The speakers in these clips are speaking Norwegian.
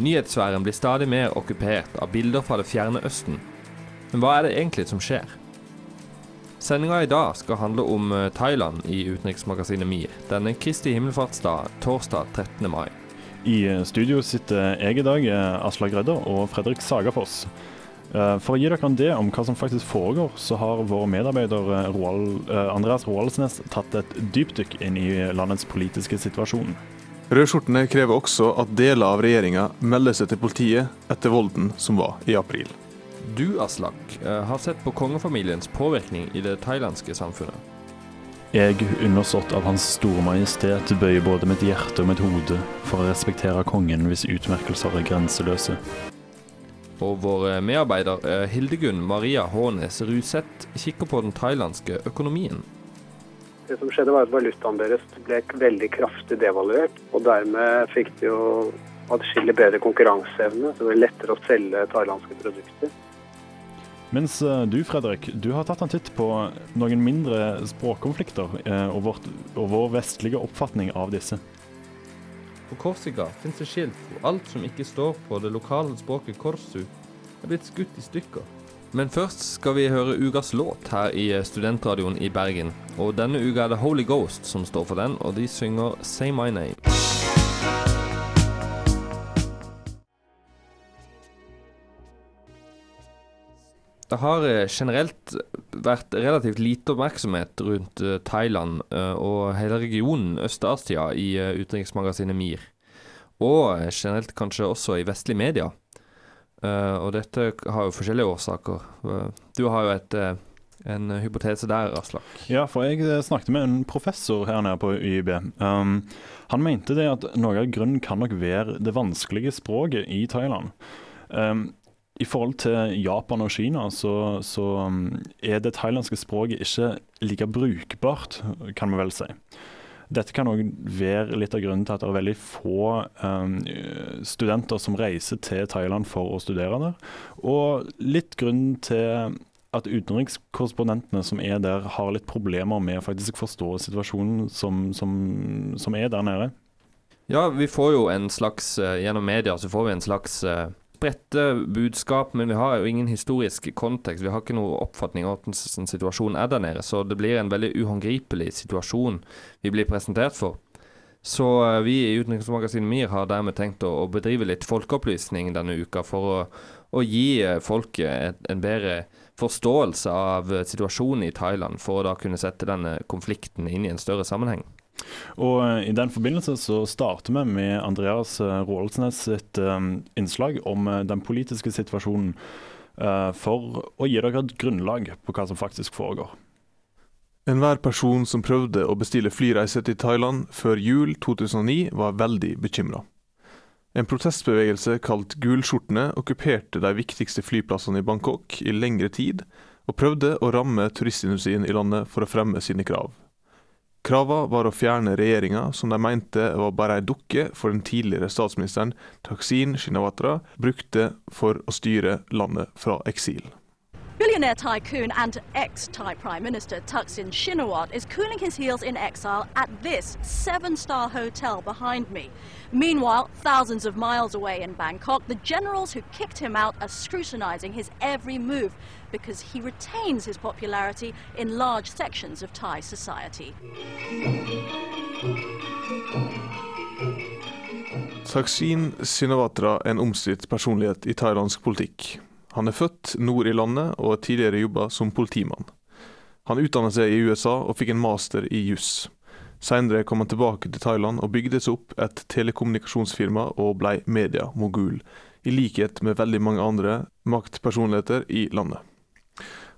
Nyhetssfæren blir stadig mer okkupert av bilder fra det fjerne Østen. Men hva er det egentlig som skjer? Sendinga i dag skal handle om eh, Thailand i utenriksmagasinet MIR denne Kristi himmelfartsdag torsdag 13. mai. I eh, studio sitter jeg i dag, eh, Aslak Rødder og Fredrik Sagafoss. For å gi dere en idé om hva som faktisk foregår, så har vår medarbeider Roald, Andreas Roaldsnes tatt et dypdykk inn i landets politiske situasjon. Rødskjortene krever også at deler av regjeringa melder seg til politiet etter volden som var i april. Du, Aslak, eh, har sett på kongefamiliens påvirkning i det thailandske samfunnet. Jeg, undersått av Hans Store Majestet, bøyer både mitt hjerte og mitt hode for å respektere kongen hvis utmerkelser er grenseløse. Og vår medarbeider eh, Hildegunn Maria Hånes Ruseth kikker på den thailandske økonomien. Det som skjedde var at Valutaen deres ble veldig kraftig devaluert, og dermed fikk de jo atskillig bedre konkurranseevne, så det ble lettere å selge thailandske produkter. Mens eh, du, Fredrik, du har tatt en titt på noen mindre språkkonflikter eh, og, vårt, og vår vestlige oppfatning av disse. På Korsika finnes det skilt hvor alt som ikke står på det lokale språket korsu, er blitt skutt i stykker. Men først skal vi høre ukas låt her i Studentradioen i Bergen. Og denne uka er det Holy Ghost som står for den, og de synger Say My Name. Det har eh, generelt vært relativt lite oppmerksomhet rundt eh, Thailand eh, og hele regionen Øst-Asia i eh, utenriksmagasinet MIR. Og eh, generelt kanskje også i vestlige media. Eh, og dette har jo forskjellige årsaker. Uh, Du har jo et, uh, en hypotese der, Aslak. Ja, for jeg snakket med en professor her nede på YIB. Um, han mente det at noe av grunnen kan nok være det vanskelige språket i Thailand. Um, I forhold til Japan og Kina så, så um, er det thailandske språket ikke like brukbart, kan vi vel si. Dette kan òg være litt av grunnen til at det er veldig få um, studenter som reiser til Thailand for å studere der. Og litt grunnen til at utenrikskorrespondentene som er der, har litt problemer med å faktisk forstå situasjonen som, som, som er der nede. Ja, vi får jo en slags eh, Gjennom media så får vi en slags eh, spredte budskap, men vi har jo ingen historisk kontekst. Vi har ikke noe oppfatning av hvordan situasjonen er der nede. Så det blir en veldig uhåndgripelig situasjon vi blir presentert for. Så eh, vi i Utenriksmagasinet MIR har dermed tenkt å, å bedrive litt folkeopplysning denne uka for å, å gi eh, folket et, en bedre forståelse av eh, situasjonen i Thailand, for å da kunne sette denne konflikten inn i en større sammenheng. Og eh, I den forbindelse så starter vi med Andreas Rålsnes Roaldsnes sitt eh, innslag om eh, den politiske situasjonen, eh, for å gi dere et grunnlag på hva som faktisk foregår. Enhver person som prøvde å bestille flyreise til Thailand før jul 2009, var veldig bekymra. En protestbevegelse kalt Gulskjortene okkuperte de viktigste flyplassene i Bangkok i lengre tid, og prøvde å ramme turistindustrien i landet for å fremme sine krav. Krava var å fjerne regjeringa, som de mente var bare ei dukke for den tidligere statsministeren Taksin Shinawatra brukte for å styre landet fra eksil. Billionaire tycoon and ex-Thai Prime Minister Thaksin Shinawatra is cooling his heels in exile at this seven-star hotel behind me. Meanwhile, thousands of miles away in Bangkok, the generals who kicked him out are scrutinizing his every move because he retains his popularity in large sections of Thai society. Taksin Sinawatra er en omstridt personlighet i thailandsk politikk. Han er født nord i landet og har tidligere jobba som politimann. Han utdannet seg i USA og fikk en master i juss. Senere kom han tilbake til Thailand og bygde seg opp et telekommunikasjonsfirma og ble mediemogul, i likhet med veldig mange andre maktpersonligheter i landet.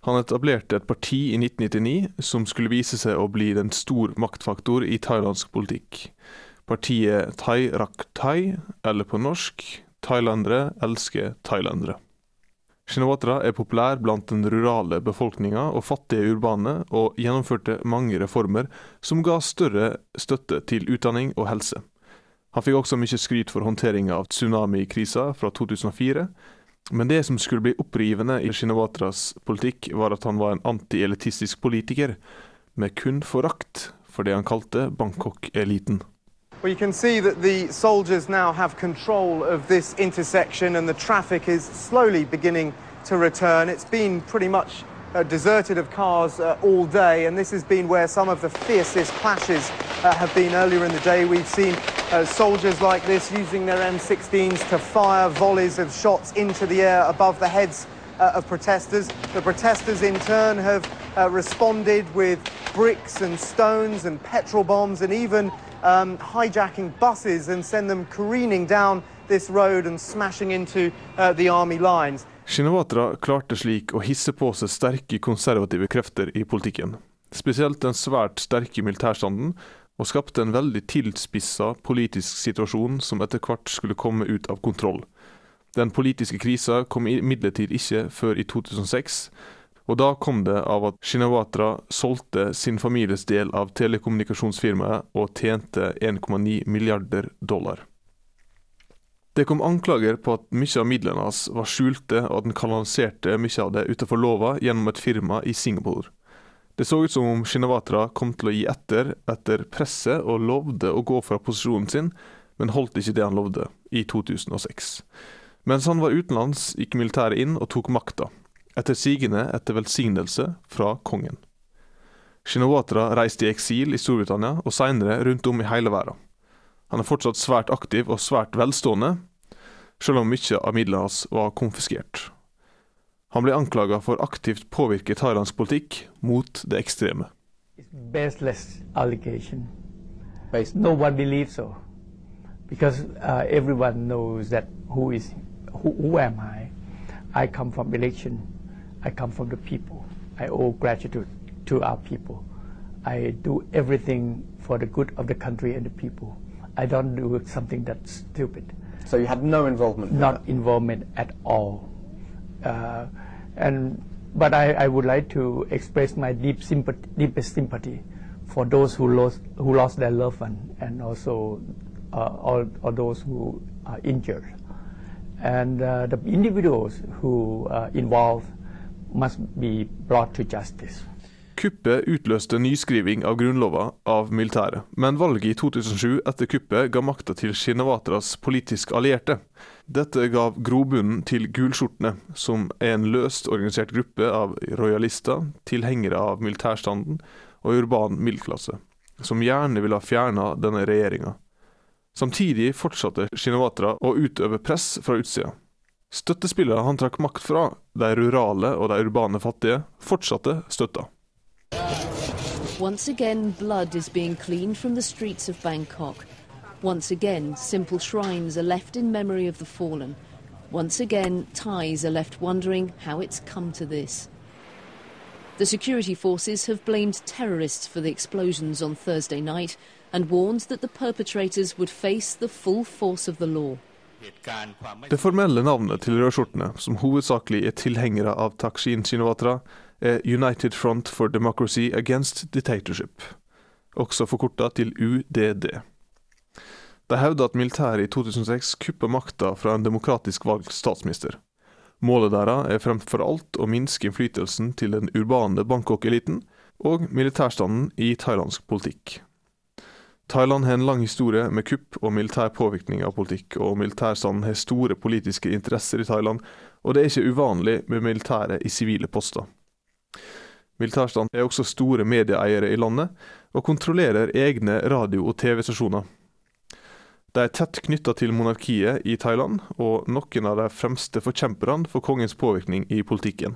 Han etablerte et parti i 1999 som skulle vise seg å bli en stor maktfaktor i thailandsk politikk. Partiet Thai Rak Thai, eller på norsk Thailandere elsker thailandere. Shinawatra er populær blant den rurale befolkninga og fattige urbane, og gjennomførte mange reformer som ga større støtte til utdanning og helse. Han fikk også mye skryt for håndteringa av tsunamikrisa fra 2004, men det som skulle bli opprivende i Shinawatras politikk, var at han var en antielitistisk politiker, med kun forakt for det han kalte Bangkok-eliten. Well, you can see that the soldiers now have control of this intersection and the traffic is slowly beginning to return. It's been pretty much uh, deserted of cars uh, all day, and this has been where some of the fiercest clashes uh, have been earlier in the day. We've seen soldiers like this using their M16s to fire volleys of shots into the air above the heads uh, of protesters. The protesters, in turn, have uh, responded with bricks and stones and petrol bombs and even um, hijacking buses and send them careening down this road and smashing into uh, the army lines. Shinawatra klarte slik å hisse på seg sterke konservative krefter i politikken. Spesielt den svært sterke militærstanden, og skapte en veldig tilspissa politisk situasjon som etter hvert skulle komme ut av kontroll. Den politiske krisa kom imidlertid ikke før i 2006, og da kom det av at Shinawatra solgte sin families del av telekommunikasjonsfirmaet og tjente 1,9 milliarder dollar. Det kom anklager på at mye av midlene hans var skjulte, og at han kanaliserte mye av det utenfor lova gjennom et firma i Singapore. Det så ut som om Shinawatra kom til å gi etter etter presset og lovde å gå fra posisjonen sin, men holdt ikke det han lovde, i 2006. Mens han var utenlands, gikk militæret inn og tok makta etter sigende etter velsignelse fra kongen. Shinawatra reiste i eksil i Storbritannia og senere rundt om i hele verden. Han er fortsatt svært aktiv og svært velstående, selv om mye av midlene hans var konfiskert. Han ble anklaga for aktivt påvirke thailandsk politikk mot det ekstreme. baseless allegation. No one believes so, because uh, everyone knows that who is who, who am I? I come from election. I come from the people. I owe gratitude to our people. I do everything for the good of the country and the people. I don't do something that's stupid. So you had no involvement? Not involvement at all. Uh, and but I, I, would like to express my deep sympathy, deepest sympathy for those who lost who lost their loved one and also uh, all, all those who are injured and uh, the individuals who are involved must be brought to justice. Kuppet utløste nyskriving av grunnlova av militæret, men valget i 2007 etter kuppet ga makta til Shinawatras politiske allierte. Dette gav grobunnen til gulskjortene, som er en løst organisert gruppe av rojalister, tilhengere av militærstanden og urban middelklasse, som gjerne ville ha fjerna denne regjeringa. Samtidig fortsatte Shinawatra å utøve press fra utsida. Støttespillere han trakk makt fra, de rurale og de urbane fattige, fortsatte støtta. Once again, blood is being cleaned from the streets of Bangkok. Once again, simple shrines are left in memory of the fallen. Once again, Thais are left wondering how it's come to this. The security forces have blamed terrorists for the explosions on Thursday night and warned that the perpetrators would face the full force of the law. Det formelle navnet til rødskjortene, som hovedsakelig er tilhengere av Takshin Shinawatra, United Front for Democracy Against Dictatorship, også forkorta til UDD. De hevder at militæret i 2006 kuppa makta fra en demokratisk valgt statsminister. Målet deres er fremfor alt å minske innflytelsen til den urbane Bangkok-eliten og militærstanden i thailandsk politikk. Thailand har en lang historie med kupp og militær påvirkning av politikk, og militærstanden har store politiske interesser i Thailand, og det er ikke uvanlig med militære i sivile poster. Militærstanden er også store medieeiere i landet, og kontrollerer egne radio- og TV-stasjoner. De er tett knytta til monarkiet i Thailand, og noen av de fremste forkjemperne for kongens påvirkning i politikken.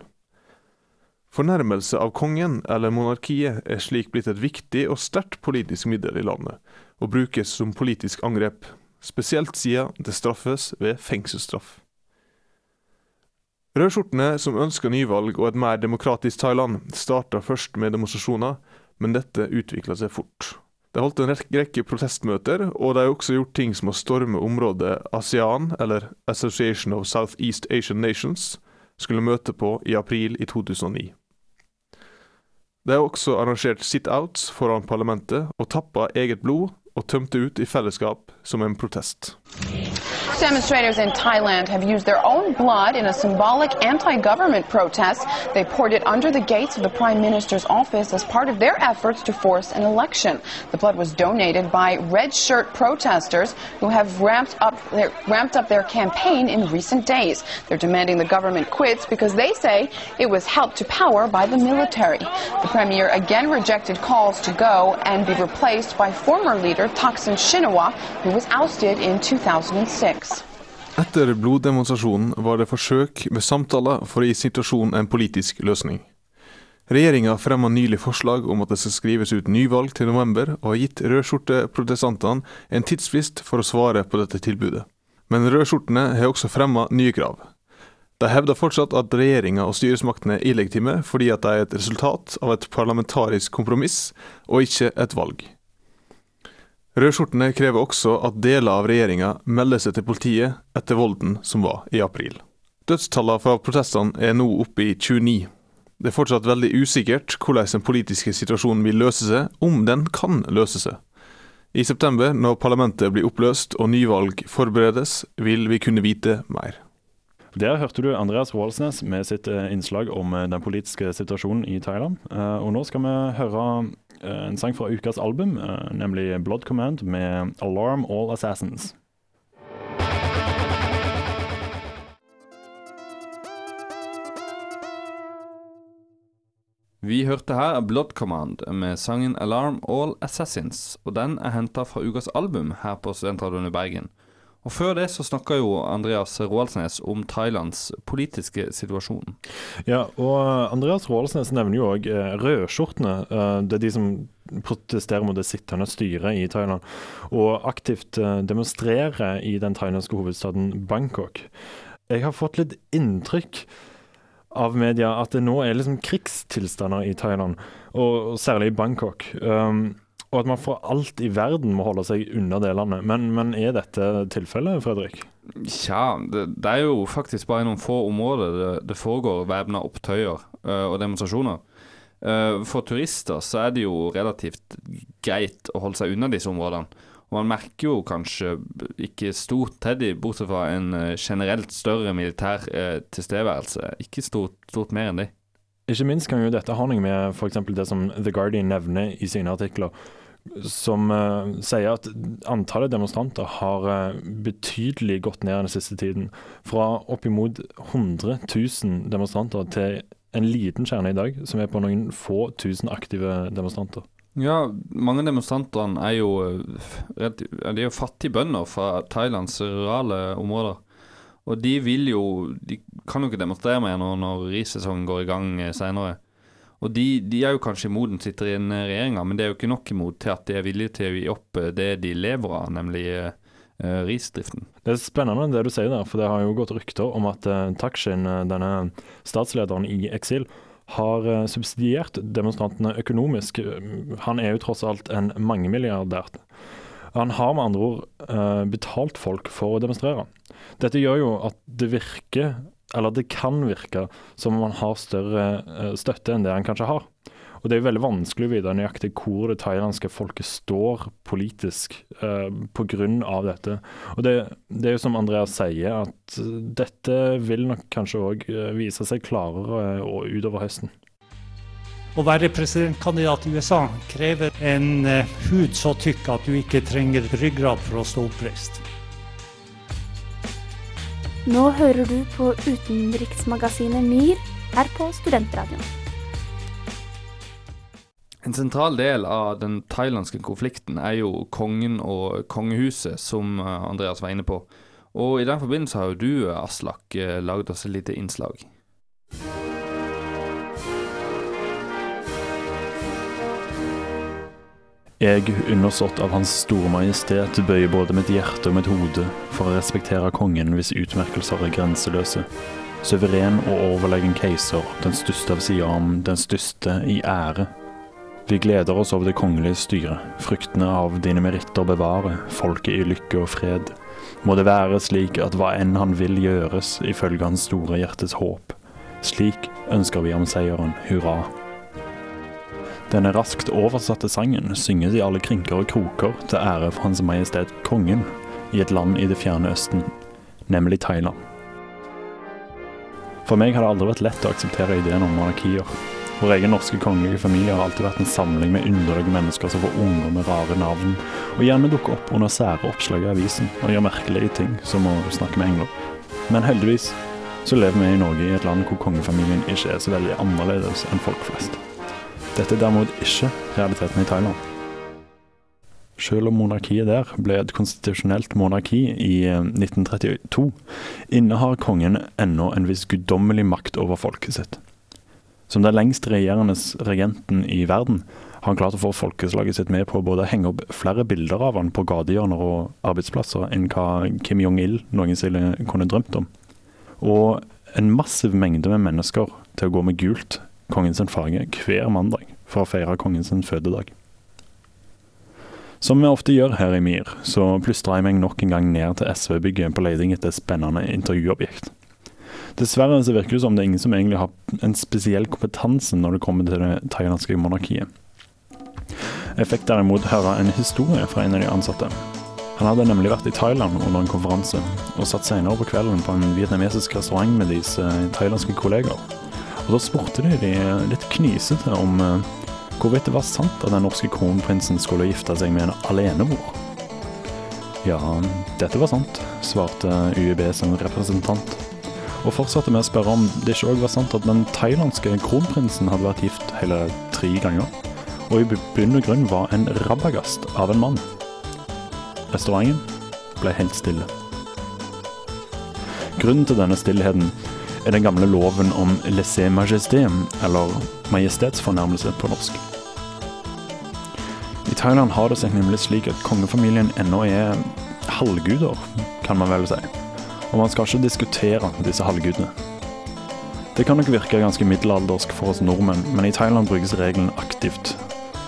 Fornærmelse av kongen eller monarkiet er slik blitt et viktig og sterkt politisk middel i landet, og brukes som politisk angrep, spesielt siden det straffes ved fengselsstraff. Rødskjortene som ønsker nyvalg og et mer demokratisk Thailand, starta først med demonstrasjoner, men dette utvikla seg fort. De holdt en rekke protestmøter, og de har også gjort ting som å storme området ASEAN, eller Association of Southeast Asian Nations, skulle møte på i april i 2009. De har også arrangert sit-outs foran parlamentet og tappa eget blod og tømte ut i fellesskap som en protest. Demonstrators in Thailand have used their own blood in a symbolic anti-government protest. They poured it under the gates of the Prime Minister's office as part of their efforts to force an election. The blood was donated by red shirt protesters who have ramped up their, ramped up their campaign in recent days. They're demanding the government quits because they say it was helped to power by the military. The Premier again rejected calls to go and be replaced by former leader Thaksin Shinawatra, who was ousted in 2006. Etter bloddemonstrasjonen var det forsøk med samtaler for å gi situasjonen en politisk løsning. Regjeringa fremma nylig forslag om at det skal skrives ut nyvalg til november, og har gitt rødskjorteprotestantene en tidsfrist for å svare på dette tilbudet. Men rødskjortene har også fremma nye krav. De hevder fortsatt at regjeringa og styresmaktene er illegitime fordi at de er et resultat av et parlamentarisk kompromiss, og ikke et valg. Rødskjortene krever også at deler av regjeringa melder seg til politiet etter volden som var i april. Dødstallene fra protestene er nå oppe i 29. Det er fortsatt veldig usikkert hvordan den politiske situasjonen vil løse seg, om den kan løse seg. I september, når parlamentet blir oppløst og nyvalg forberedes, vil vi kunne vite mer. Der hørte du Andreas Roaldsnes med sitt eh, innslag om eh, den politiske situasjonen i Thailand. Eh, og nå skal vi høre en sang fra ukas album, nemlig Blood Command med 'Alarm All Assassins'. Vi hørte her Blood Command med sangen 'Alarm All Assassins', og den er henta fra ukas album her på Studentradioen i Bergen. Og Før det så snakka jo Andreas Roaldsnes om Thailands politiske situasjon. Ja, og Andreas Roaldsnes nevner jo òg eh, rødskjortene. Eh, det er de som protesterer mot det sittende styret i Thailand, og aktivt eh, demonstrerer i den thailandske hovedstaden Bangkok. Jeg har fått litt inntrykk av media at det nå er liksom krigstilstander i Thailand, og særlig i Bangkok. Um, og at man for alt i verden må holde seg unna det landet. Men, men er dette tilfellet, Fredrik? Tja, det, det, er jo faktisk bare i noen få områder det, det foregår væpna opptøyer uh, og demonstrasjoner. Uh, for turister så er det jo relativt greit å holde seg unna disse områdene. Og man merker jo kanskje ikke stort til de, bortsett fra en uh, generelt større militær tilstedeværelse. Ikke stort, stort mer enn det. Ikke minst kan jo dette ha noe med f.eks. det som The Guardian nevner i sine artikler, som uh, sier at antallet demonstranter har uh, betydelig gått ned den siste tiden. Fra oppimot 100 000 demonstranter til en liten kjerne i dag, som er på noen få tusen aktive demonstranter. Ja, mange av demonstrantene er jo, eh, de er fattige bønder fra Thailands rurale områder. Og de vil jo De kan jo ikke demonstrere mer nå når rissesongen går i gang senere. Og de, de, er jo kanskje imot den sitter i en eh, regjering, men det er jo ikke nok imot til at de er villige til å gi opp eh, det de lever av, nemlig uh, risdriften. Det er spennende det du sier der, for det har jo gått rykter om at uh, Takshin, denne statslederen i eksil, har uh, subsidiert demonstrantene økonomisk. Han er jo tross alt en mangemilliardær. Han har med andre ord betalt folk for å demonstrere. Dette gjør jo at det virker, eller det kan virke, som om han har større uh, støtte enn det han kanskje har. Og Det er jo veldig vanskelig å vite nøyaktig hvor det thailandske folket står politisk uh, pga. dette. Og det, det, er jo som Andreas sier, at dette vil nok kanskje òg vise seg klarere utover høsten. Å være presidentkandidat i USA krever en hud så tykk at du ikke trenger ryggrad for å stå oppreist. Nå hører du på utenriksmagasinet MIR her på Studentradioen. En sentral del av den thailandske konflikten er jo kongen og kongehuset, som eh, Andreas var inne på. Og i den forbindelse har jo du, Aslak, eh, lagd oss et lite innslag. Jeg, undersått av Hans Store Majestet, bøyer både mitt hjerte og mitt hode for å respektere kongen hvis utmerkelser er grenseløse. Suveren og overlegen keiser, den største av Siam, den største i ære. Vi gleder oss over det kongelige styret, fruktene av dine meritter bevare, folket i lykke og fred. Må det være slik at hva enn han vil gjøres, ifølge hans store hjertes håp, Slik ønsker vi om seieren, hurra. Denne raskt oversatte sangen synges i alle krinker og kroker til ære for Hans Majestet Kongen i et land i det fjerne Østen, nemlig Thailand. For meg har det aldri vært lett å akseptere ideen om monarkier. Vår egen norske kongelige familie har alltid vært en samling med underlige mennesker som får unger med rare navn, og gjerne dukker opp under sære oppslag i avisen og gjør merkelige ting, som å snakke med engler. Men heldigvis så lever vi i Norge i et land hvor kongefamilien ikke er så veldig annerledes enn folk flest. Dette er derimot ikke realiteten i Thailand. Selv om monarkiet der ble et konstitusjonelt monarki i 1932, innehar kongen ennå en viss guddommelig makt over folket sitt. Som den lengst regjerende regenten i verden har han klart å få folkeslaget sitt med på både å henge opp flere bilder av han på gatehjørner og arbeidsplasser enn hva Kim Jong-il noensinne kunne drømt om. Og en massiv mengde med mennesker til å gå med gult kongens farge hver mandag for å feire kongens fødedag. Som vi ofte gjør her i MIR, så plystra jeg meg nok en gang ned til SV-bygget på leting etter spennende intervjuobjekt. Dessverre så virker det som det er ingen som egentlig har en spesiell kompetanse når det kommer til det thailandske monarkiet. Jeg fikk derimot høre en historie fra en av de ansatte. Han hadde nemlig vært i Thailand under en konferanse, og satt senere på kvelden på en vietnamesisk restaurant med disse thailandske kolleger. Og Da spurte de litt knisete om uh, hvorvidt det var sant at den norske kronprinsen skulle gifte seg med en alenemor. Ja, dette var sant, svarte UiB som representant. Og fortsatte med å spørre om det ikke òg var sant at den thailandske kronprinsen hadde vært gift hele tre ganger, og i bunn og grunn var en rabagast av en mann. Restauranten ble helt stille. Grunnen til denne stillheten er den gamle loven om laissez majesté, eller majestetsfornærmelse på norsk. I Thailand har det seg nemlig slik at kongefamilien ennå er halvguder, kan man vel si. Og man skal ikke diskutere disse halvgudene. Det kan nok virke ganske middelaldersk for oss nordmenn, men i Thailand brukes regelen aktivt.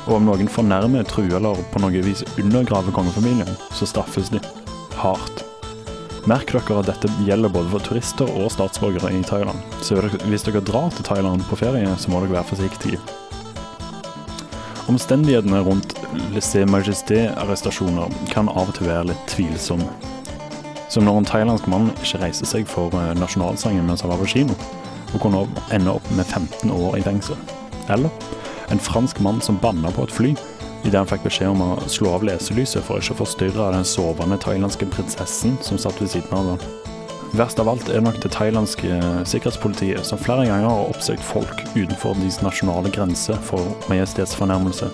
Og om noen fornærmer, truer eller på noe vis undergraver kongefamilien, så straffes de hardt. Merk dere at dette gjelder både for turister og statsborgere i Thailand. Så hvis dere drar til Thailand på ferie, så må dere være forsiktige. Omstendighetene rundt Laissez Majesté-arrestasjoner kan av og til være litt tvilsomme. Som når en thailandsk mann ikke reiser seg for eh, nasjonalsangen mens han var på kino, og kunne ende opp med 15 år i fengsel. Eller en fransk mann som banna på et fly idet han fikk beskjed om å slå av leselyset for ikke å forstyrre den sovende thailandske prinsessen som satt ved siden av ham. Verst av alt er nok det thailandske sikkerhetspolitiet, som flere ganger har oppsøkt folk utenfor deres nasjonale grense for majestetsfornærmelse.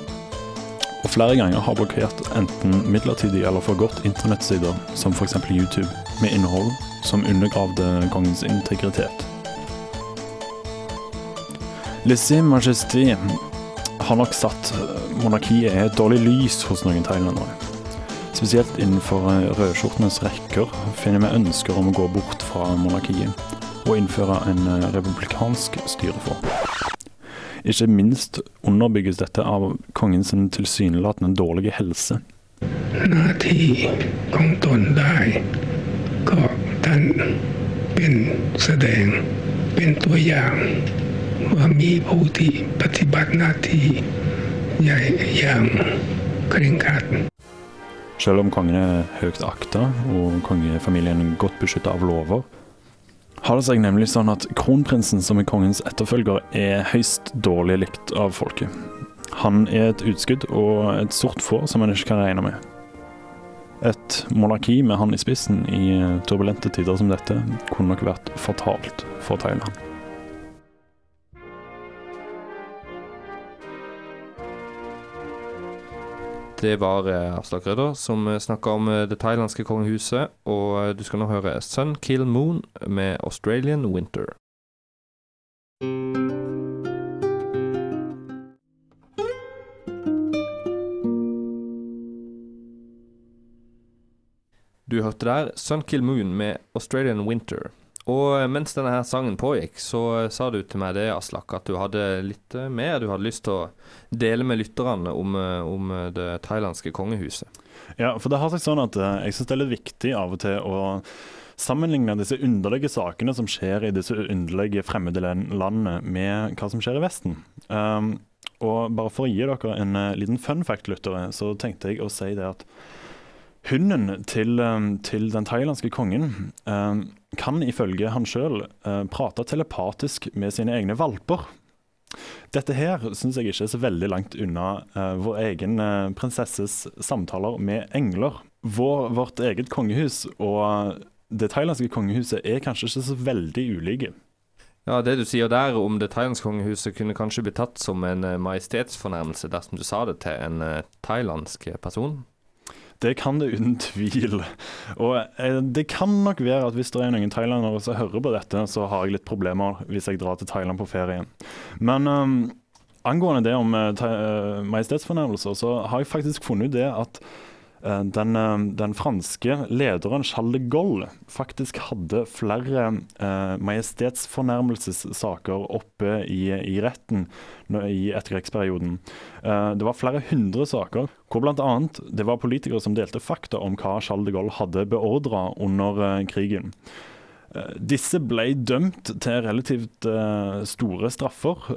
Og flere ganger har blokkert enten midlertidig eller for godt internettsider, som f.eks. YouTube, med innhold som undergravde kongens integritet. Laissez Majesté har nok satt monarkiet i et dårlig lys hos noen thailendere. Spesielt innenfor rødskjortenes rekker finner vi ønsker om å gå bort fra monarkiet og innføre en republikansk styreform. Ikke minst underbygges dette av kongens tilsynelatende dårlige helse. ห น้าที่ของตนได้ ก็ท่านเป็นแสดงเป็นตัวอย่าง ว่ามีผู้ที่ปฏิบัติหน้าที่ใหญ่อย่างเคร่งครัด Selv om kongen er høyt akta og kongefamilien godt beskytta av lover, har det seg nemlig sånn at kronprinsen som er kongens etterfølger, er høyst dårlig likt av folket. Han er et utskudd og et sort får som en ikke kan regne med. Et monarki med han i spissen i turbulente tider som dette kunne nok vært fatalt for Thailand. Det var Aslak Rødder som snakka om det thailandske kongehuset. Og du skal nå høre Sun Kill Moon med Australian Winter. Du hørte der Sun Kill Moon med Australian Winter. Og mens denne her sangen pågikk, så sa du til meg det, Aslak, at du hadde litt mer du hadde lyst til å dele med lytterne om, om det thailandske kongehuset. Ja, for det har seg sånn at jeg syns det er litt viktig av og til å sammenligne disse underlige sakene som skjer i disse underlige fremmede landene, med hva som skjer i Vesten. Um, og bare for å gi dere en liten fun fact, lyttere, så tenkte jeg å si det at hunden til, til den thailandske kongen um, kan ifølge han sjøl uh, prate telepatisk med sine egne valper. Dette her syns jeg ikke er så veldig langt unna uh, vår egen uh, prinsesses samtaler med engler. Vår, vårt eget kongehus og det thailandske kongehuset er kanskje ikke så veldig ulike. Ja, Det du sier der om det thailandske kongehuset kunne kanskje bli tatt som en uh, majestetsfornærmelse dersom du sa det til en thailandsk person? Det kan det uten tvil. Og eh, det kan nok være at hvis det er noen thailandere som hører på dette, så har jeg litt problemer hvis jeg drar til Thailand på ferie. Men um, angående det om uh, majestetsfornærmelser, så har jeg faktisk funnet ut det at Eh, den, eh, den, franske lederen Charles de Gaulle faktisk hadde flere eh, majestetsfornærmelsessaker oppe i, i retten i etterkrigsperioden. Eh, det var flere hundre saker hvor bl.a. det var politikere som delte fakta om hva Charles de Gaulle hadde beordra under eh, krigen. Eh, disse ble dømt til relativt store straffer.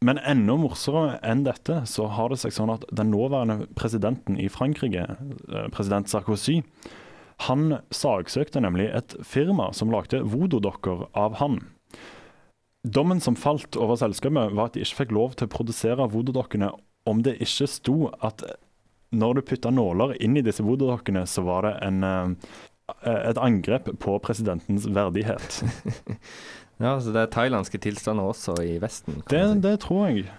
Men enda morsommere enn dette, så har det seg sånn at den nåværende presidenten i Frankrike, eh, president Sarkozy, han saksøkte nemlig et firma som lagde voodoo-dokker av han. Dommen som falt over selskapet, var at de ikke fikk lov til å produsere voodoo-dokkene om det ikke sto at når du putta nåler inn i disse voodoo-dokkene, så var det en, eh, et angrep på presidentens verdighet. Ja, så det er thailandske tilstander også i Vesten? Det, si. det, tror jeg.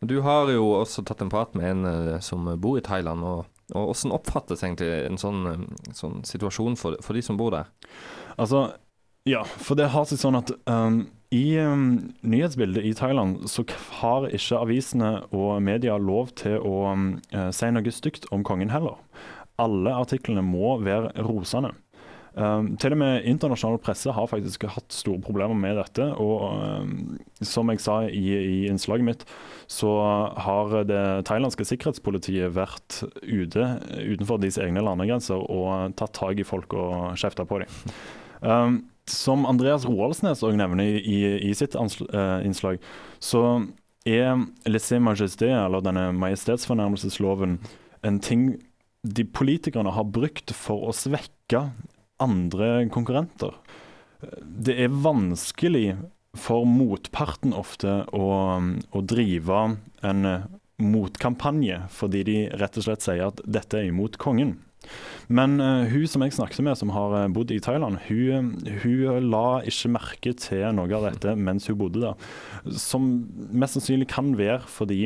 Du har jo også tatt en prat med en uh, som bor i Thailand. og, og Hvordan oppfattes egentlig en sånn, um, sånn situasjon for, for, de som bor der? Altså, ja, for det har seg sånn at um, i um, nyhetsbildet i Thailand så har ikke avisene og media lov til å um, si noe stygt om kongen heller. Alle artiklene må være rosende. Um, til og med internasjonal presse har faktisk hatt store problemer med dette. Og um, som jeg sa i, i, innslaget mitt, så har det thailandske sikkerhetspolitiet vært ute utenfor deres egne landegrenser og tatt tak i folk og kjefta på dem. Um, som Andreas Roaldsnes òg nevner i, i sitt uh, innslag, så er laissez majesté, eller denne majestetsfornærmelsesloven, en ting de politikerne har brukt for å svekke andre konkurrenter. Det er vanskelig for motparten ofte å, å drive en motkampanje, fordi de rett og slett sier at dette er imot kongen. Men uh, hun som jeg snakket med, som har eh, bodd i Thailand, hun, hun, la ikke merke til noe av dette mens hun bodde der. Som mest sannsynlig kan være fordi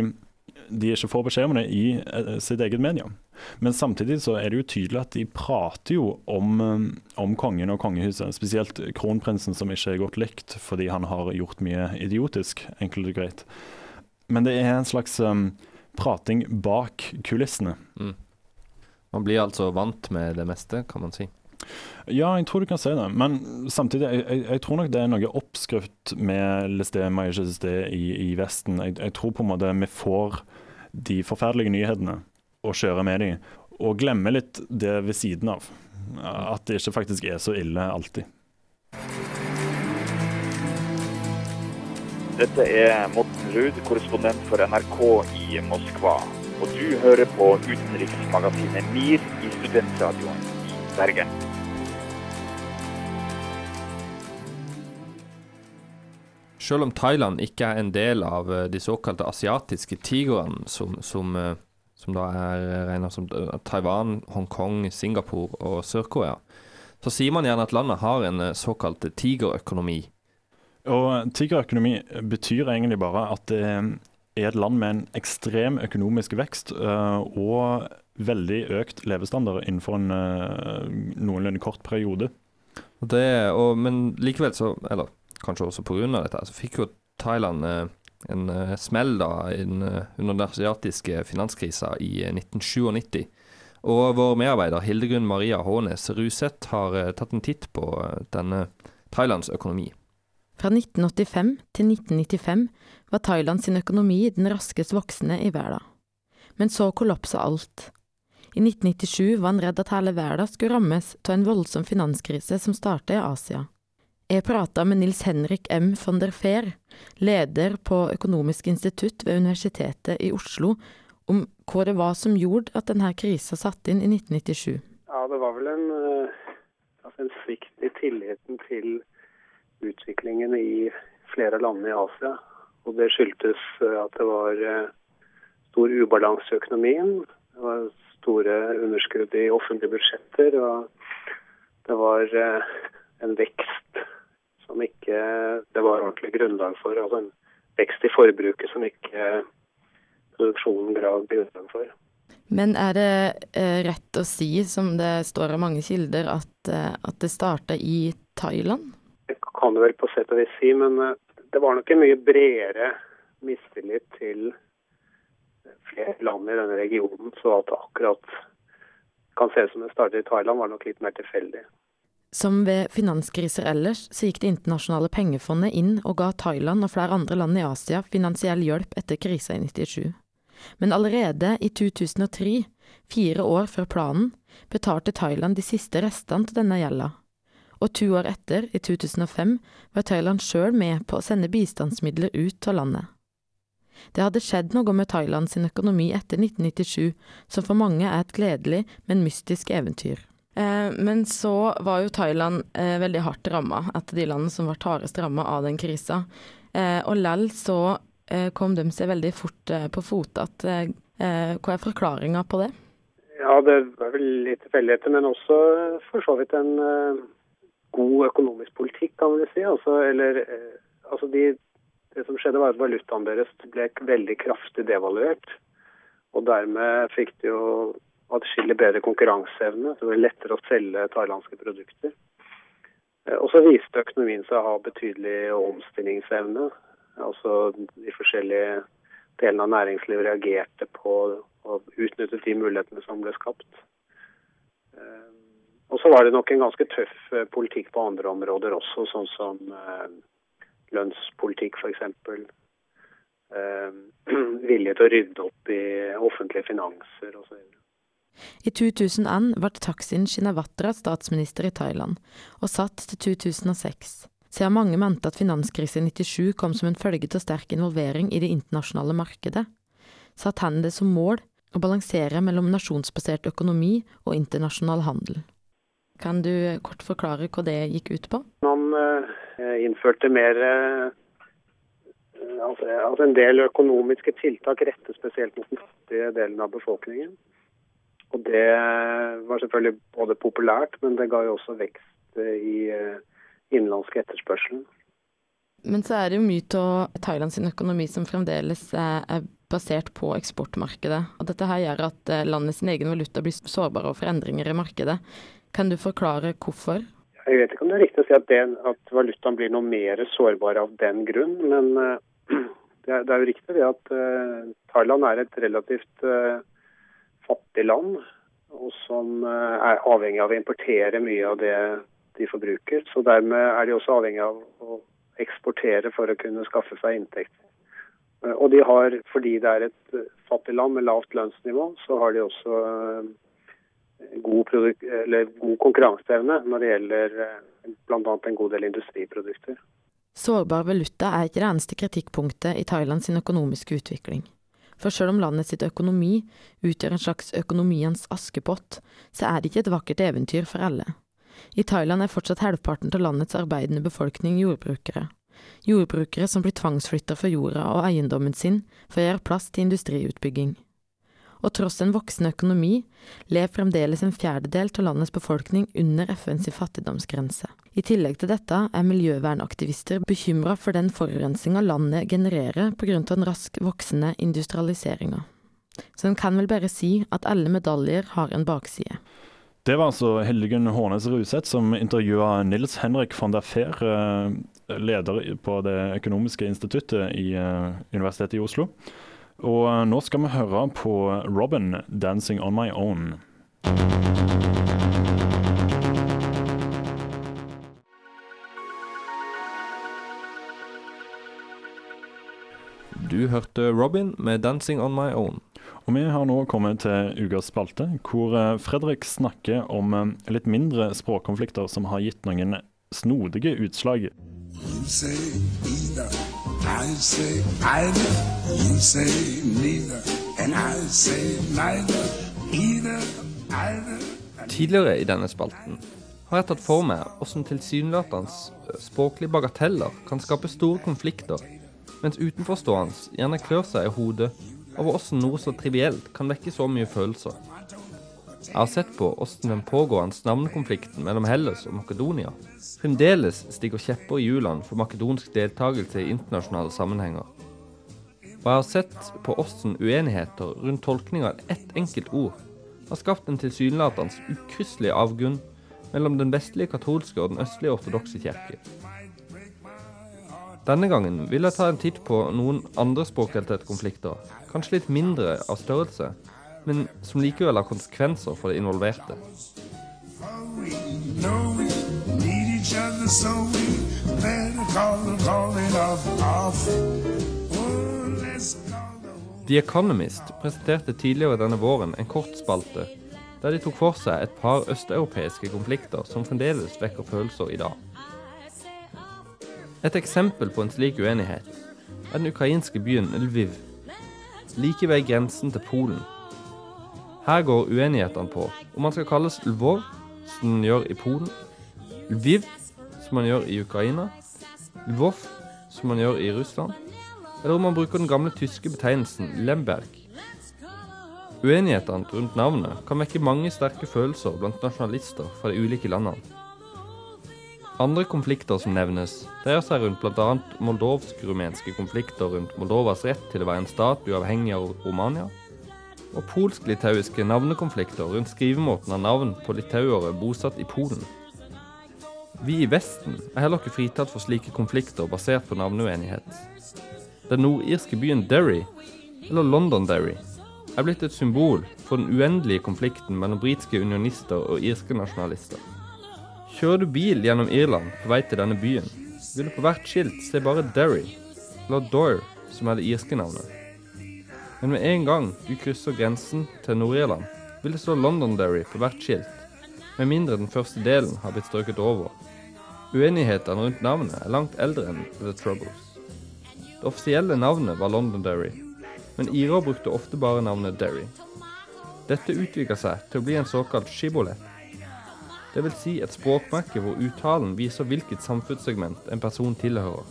de ikke får beskjed om det i uh, sitt eget medium. Men samtidig så er det jo tydelig at de prater jo om, um, om kongen og kongehuset. Spesielt kronprinsen, som ikke er godt likt fordi han har gjort mye idiotisk, enkelt og greit. Men det er en slags um, prating bak kulissene. Mm. Man blir altså vant med det meste, kan man si. Ja, jeg tror du kan si det. Men samtidig, jeg, jeg, tror nok det er noe oppskrift med Lesté Majesté i, i Vesten. Jeg, jeg, tror på en måte vi får de forferdelige nyhetene og kjøre med dem. Og glemme litt det ved siden av. At det ikke faktisk er så ille alltid. Dette er Morten Ruud, korrespondent for NRK i Moskva. Og du hører på utenriksmagasinet MIR i studentradioen i Bergen. Selv om Thailand ikke er en del av eh, de såkalte asiatiske tigrene, som, som eh, som da er regna som eh, Taiwan, Hongkong, Singapore og Sør-Korea, så sier man gjerne at landet har en eh, såkalt tigerøkonomi. Og Tigerøkonomi betyr egentlig bare at det er et land med en ekstrem økonomisk vekst eh, og veldig økt levestandard innenfor en noenlunde kort periode. Det, og, men likevel så, eller kanskje også pga. dette, så fikk jo Thailand en uh, smell da uh, under den asiatiske finanskrisa i 1997. Eh, og vår medarbeider Hildegunn Maria Hånes Ruseth har tatt en titt på denne Thailands økonomi. Fra 1985 til 1995 var Thailand sin økonomi den raskest voksende i verden. Men så kollapsa alt. I 1997 var han redd at hele verden skulle rammes av en voldsom finanskrise som startet i Asia. Jeg prata med Nils Henrik M. von der Fehr, leder på Økonomisk institutt ved Universitetet i Oslo, om hva det var som gjorde at denne krisa satte inn i 1997. Ja, det var vel en, eh, altså en svikt i tilliten til utviklingen i flere land i Asia. Og det skyldtes eh, at det var eh, stor ubalanse i økonomien. Det var store underskudd i offentlige budsjetter. Og det var en vekst som ikke det var ordentlig grunnlag for. Altså en vekst i forbruket som ikke produksjonen ga grunnlag for. Men er det eh, rett å si, som det står av mange kilder, at, eh, at det starta i Thailand? Det kan du vel på sett og vis si, men eh, det var nok en mye bredere mistillit til flere land i denne regionen. Så at akkurat kan se ut som det startet i Thailand, var nok litt mer tilfeldig. Som ved finanskriser ellers, så gikk Det internasjonale pengefondet inn og ga Thailand og flere andre land i Asia finansiell hjelp etter krisa i 97. Men allerede i 2003, fire år før planen, betalte Thailand de siste restene til denne gjelda. Og to år etter, i 2005, var Thailand sjøl med på å sende bistandsmidler ut av landet. Det hadde skjedd noe med Thailand sin økonomi etter 1997, som for mange er et gledelig, men mystisk eventyr. Eh, men så var jo Thailand eh, veldig hardt ramma, et av de landene som var hardest ramma av den krisa. Eh, og lell så kom de seg veldig fort på fote. Hva er forklaringa på det? Ja, Det var vel litt tilfeldigheter, men også for så vidt en god økonomisk politikk, kan vi si. Altså, eller, altså de, det som skjedde, var at valutaen deres ble veldig kraftig devaluert. Og dermed fikk de jo atskillig bedre konkurranseevne. Så det blir lettere å selge thailandske produkter. Eh, og så viste økonomien seg å ha betydelig omstillingsevne. Altså de forskjellige delene av næringslivet reagerte på og utnyttet de mulighetene som ble skapt. Eh, og så var det nok en ganske tøff eh, politikk på andre områder også, sånn som lønnspolitikk f.eks. Vilje til å rydde opp i offentlige finanser osv. I 2001 ble Taksin Shinawatra statsminister i Thailand, og satt til 2006. Siden mange mente at finanskrisen i 97 kom som en følge av sterk involvering i det internasjonale markedet, satte han det som mål å balansere mellom nasjonsbasert økonomi og internasjonal handel. Kan du kort forklare hva det gikk ut på? Man eh, innførte mer eh, altså en del økonomiske tiltak rettet spesielt mot den fattige delen av befolkningen. Og det var selvfølgelig både populært, men det ga jo også vekst i innenlandske innenlandsk etterspørselen. Men så er det jo mye av Thailands økonomi som fremdeles er basert på eksportmarkedet. Og dette her gjør at landets landet sin egen valuta blir sårbare for endringer i markedet. Kan du forklare hvorfor? Jeg vet ikke om det er riktig å si at, det, at valutaen blir noe mer sårbar av den grunn, men det, er, det, er, jo riktig det at Thailand er et relativt fattig land, og som eh, er avhengig av å importere mye av det de forbruker. Så dermed er de også avhengig av å eksportere for å kunne skaffe seg inntekt. Eh, og de har, fordi det er et eh, fattig land med lavt lønnsnivå, så har de også god, god konkurranseevne når det gjelder bl.a. en god del industriprodukter. Sårbar valuta er ikke det eneste kritikkpunktet i Thailands økonomiske utvikling. For selv om landet sitt økonomi utgjør en slags økonomiens askepott, så er det ikke et vakkert eventyr for alle. I Thailand er fortsatt halvparten av landets arbeidende befolkning jordbrukere. Jordbrukere som blir tvangsflytta fra jorda og eiendommen sin for å gjøre plass til industriutbygging og tross en voksende økonomi lever fremdeles en fjerdedel av landets befolkning under FNs fattigdomsgrense. I tillegg til dette er miljøvernaktivister bekymra for den forurensninga landet genererer pga. den raskt voksende industrialiseringa. Så en kan vel bare si at alle medaljer har en bakside. Det var altså Hildegunn Hånes Ruseth som intervjua Nils Henrik von der Fehr, eh, leder på Det økonomiske instituttet i eh, Universitetet i Oslo. Og eh, nå skal vi høre på Robin 'Dancing On My Own'. Du hørte Robin med 'Dancing On My Own'. Og Vi har nå kommet til ukas spalte, hvor eh, Fredrik snakker om eh, litt mindre språkkonflikter som har gitt noen snodige utslag. You say either, I say either. You say neither, and I say neither. Either, either. Tidligere i denne spalten har jeg tatt for meg hvordan tilsynelatende språklige bagateller kan skape store konflikter, mens utenforstående gjerne klør seg i hodet over hvordan noe så trivielt kan vekke så mye følelser. Jeg har sett på hvordan den pågående navnekonflikten mellom Hellas og Makedonia fremdeles stikker kjepper i hjulene for makedonsk deltakelse i internasjonale sammenhenger. Og jeg har sett på hvordan uenigheter rundt tolkninga av ett enkelt ord har skapt en tilsynelatende ukrysselig avgrunn mellom den vestlige katolske og den østlige ortodokse kirke. Denne gangen vil jeg ta en titt på noen andre språkrelaterte konflikter, kanskje litt mindre av størrelse, men som likevel har konsekvenser for de involverte. The Economist presenterte tidligere denne våren en kort spalte der de tok for seg et par østeuropeiske konflikter som fremdeles vekker følelser i dag. Et eksempel på en slik uenighet er den ukrainske byen Lviv, like ved grensen til Polen. Her går uenighetene på om man skal kalles Lvov, som man gjør i Polen, Lviv, som man gjør i Ukraina, Lvov, som man gjør i Russland, eller om man bruker den gamle tyske betegnelsen Lemberg. Uenighetene rundt navnet kan vekke mange sterke følelser blant nasjonalister fra de ulike landene. Andre konflikter som nevnes, dreier seg rundt bl.a. moldovsk-rumenske konflikter rundt Moldovas rett til å være en stat uavhengig av Romania, og polsk-litauiske navnekonflikter rundt skrivemåten av navn på litauere bosatt i Polen. Vi i Vesten er heller ikke fritatt for slike konflikter basert på navneuenighet. Den nordirske byen Derry, eller Londonderry, er blitt et symbol for den uendelige konflikten mellom britiske unionister og irske nasjonalister. Kjører du bil gjennom Irland på vei til denne byen, vil du på hvert skilt se bare Derry, eller Doire, som er det irske navnet. Men med en gang du krysser grensen til Nord-Irland, vil det stå Londonderry på hvert skilt, med mindre den første delen har blitt strøket over. Uenighetene rundt navnet er langt eldre enn The Troubles. Det offisielle navnet var Londonderry, men irer brukte ofte bare navnet Derry. Dette utvikla seg til å bli en såkalt skibolett. Vil si et språkmerke hvor uttalen viser hvilket samfunnssegment en person tilhører.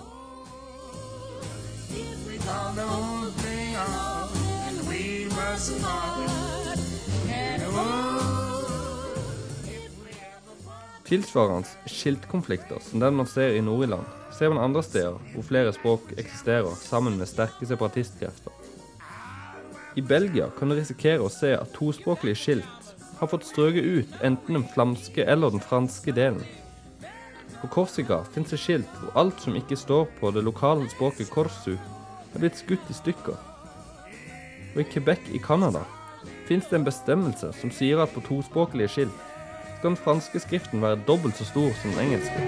Tilsvarende skiltkonflikter som den man ser i Nord-Irland, ser man andre steder hvor flere språk eksisterer sammen med sterke separatistkrefter. I Belgia kan du risikere å se at tospråklige skilt har fått strøket ut enten den flamske eller den franske delen. På Korsika finnes det skilt hvor alt som ikke står på det lokale språket korsu, er blitt skutt i stykker. Og i Quebec i Canada finnes det en bestemmelse som sier at på tospråklige skilt skal den franske skriften være dobbelt så stor som den engelske.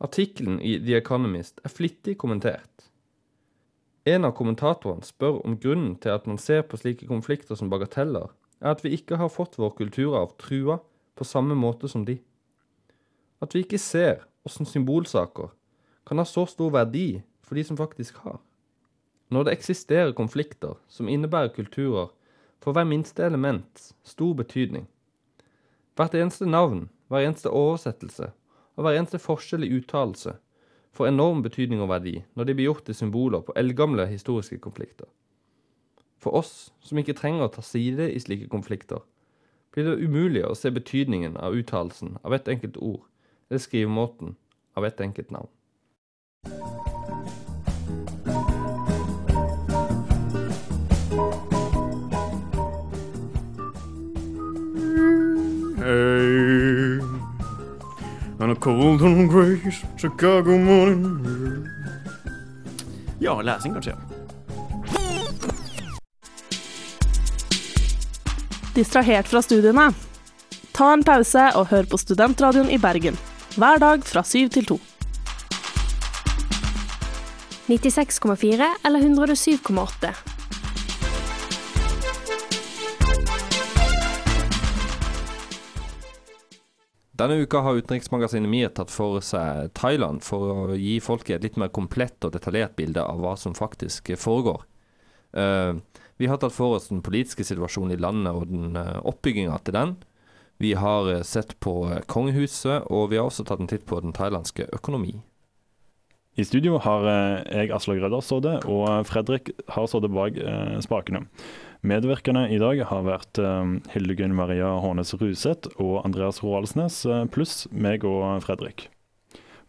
Artikkelen i The Economist er flittig kommentert. En av kommentatorene spør om grunnen til at man ser på slike konflikter som bagateller, er at vi ikke har fått vår kulturarv trua på samme måte som de. At vi ikke ser hvordan symbolsaker kan ha så stor verdi for de som faktisk har. Når det eksisterer konflikter som innebærer kulturer, får hver minste element stor betydning. Hvert eneste navn, hver eneste oversettelse og hver eneste forskjell i uttalelse får enorm betydning og verdi når de blir gjort til symboler på eldgamle historiske konflikter. For oss som ikke trenger å ta side i slike konflikter, blir det umulig å se betydningen av uttalelsen av et enkelt ord eller skrivemåten av et enkelt navn. Cold and gray Chicago morning. Ja, lesing, kanskje. Distrahert fra studiene? Ta en pause og hør på Studentradioen i Bergen. Hver dag fra syv til to. 96,4 eller 107,8. Denne uka har utenriksmagasinet MIR tatt for seg Thailand for å gi folket et litt mer komplett og detaljert bilde av hva som faktisk foregår. Uh, vi har tatt for oss den politiske situasjonen i landet og den uh, oppbygginga til den. Vi har uh, sett på kongehuset, og vi har også tatt en titt på den thailandske økonomi. I studio har jeg Aslaug Rødder sittet, og Fredrik har sittet bak spakene. Medvirkende i dag har vært Hildegunn Maria Hånes Ruseth og Andreas Roaldsnes, pluss meg og Fredrik.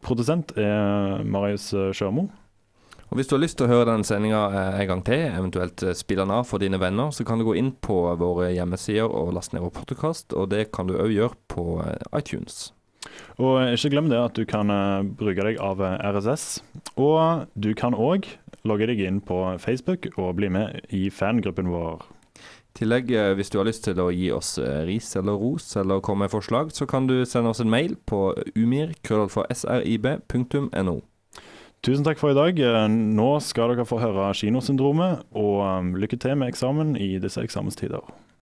Produsent er Marius Sjørmo. Og Hvis du har lyst til å høre den sendinga en gang til, eventuelt spille den av for dine venner, så kan du gå inn på våre hjemmesider og laste ned vår podkast, og det kan du òg gjøre på iTunes. Og ikke glem det at du kan bruke deg av RSS. Og du kan òg logge deg inn på Facebook og bli med i fangruppen vår. I tillegg, hvis du har lyst til å gi oss ris eller ros eller komme med forslag, så kan du sende oss en mail på umir.srib.no. Tusen takk for i dag. Nå skal dere få høre Kinosyndromet, og lykke til med eksamen i disse eksamenstider.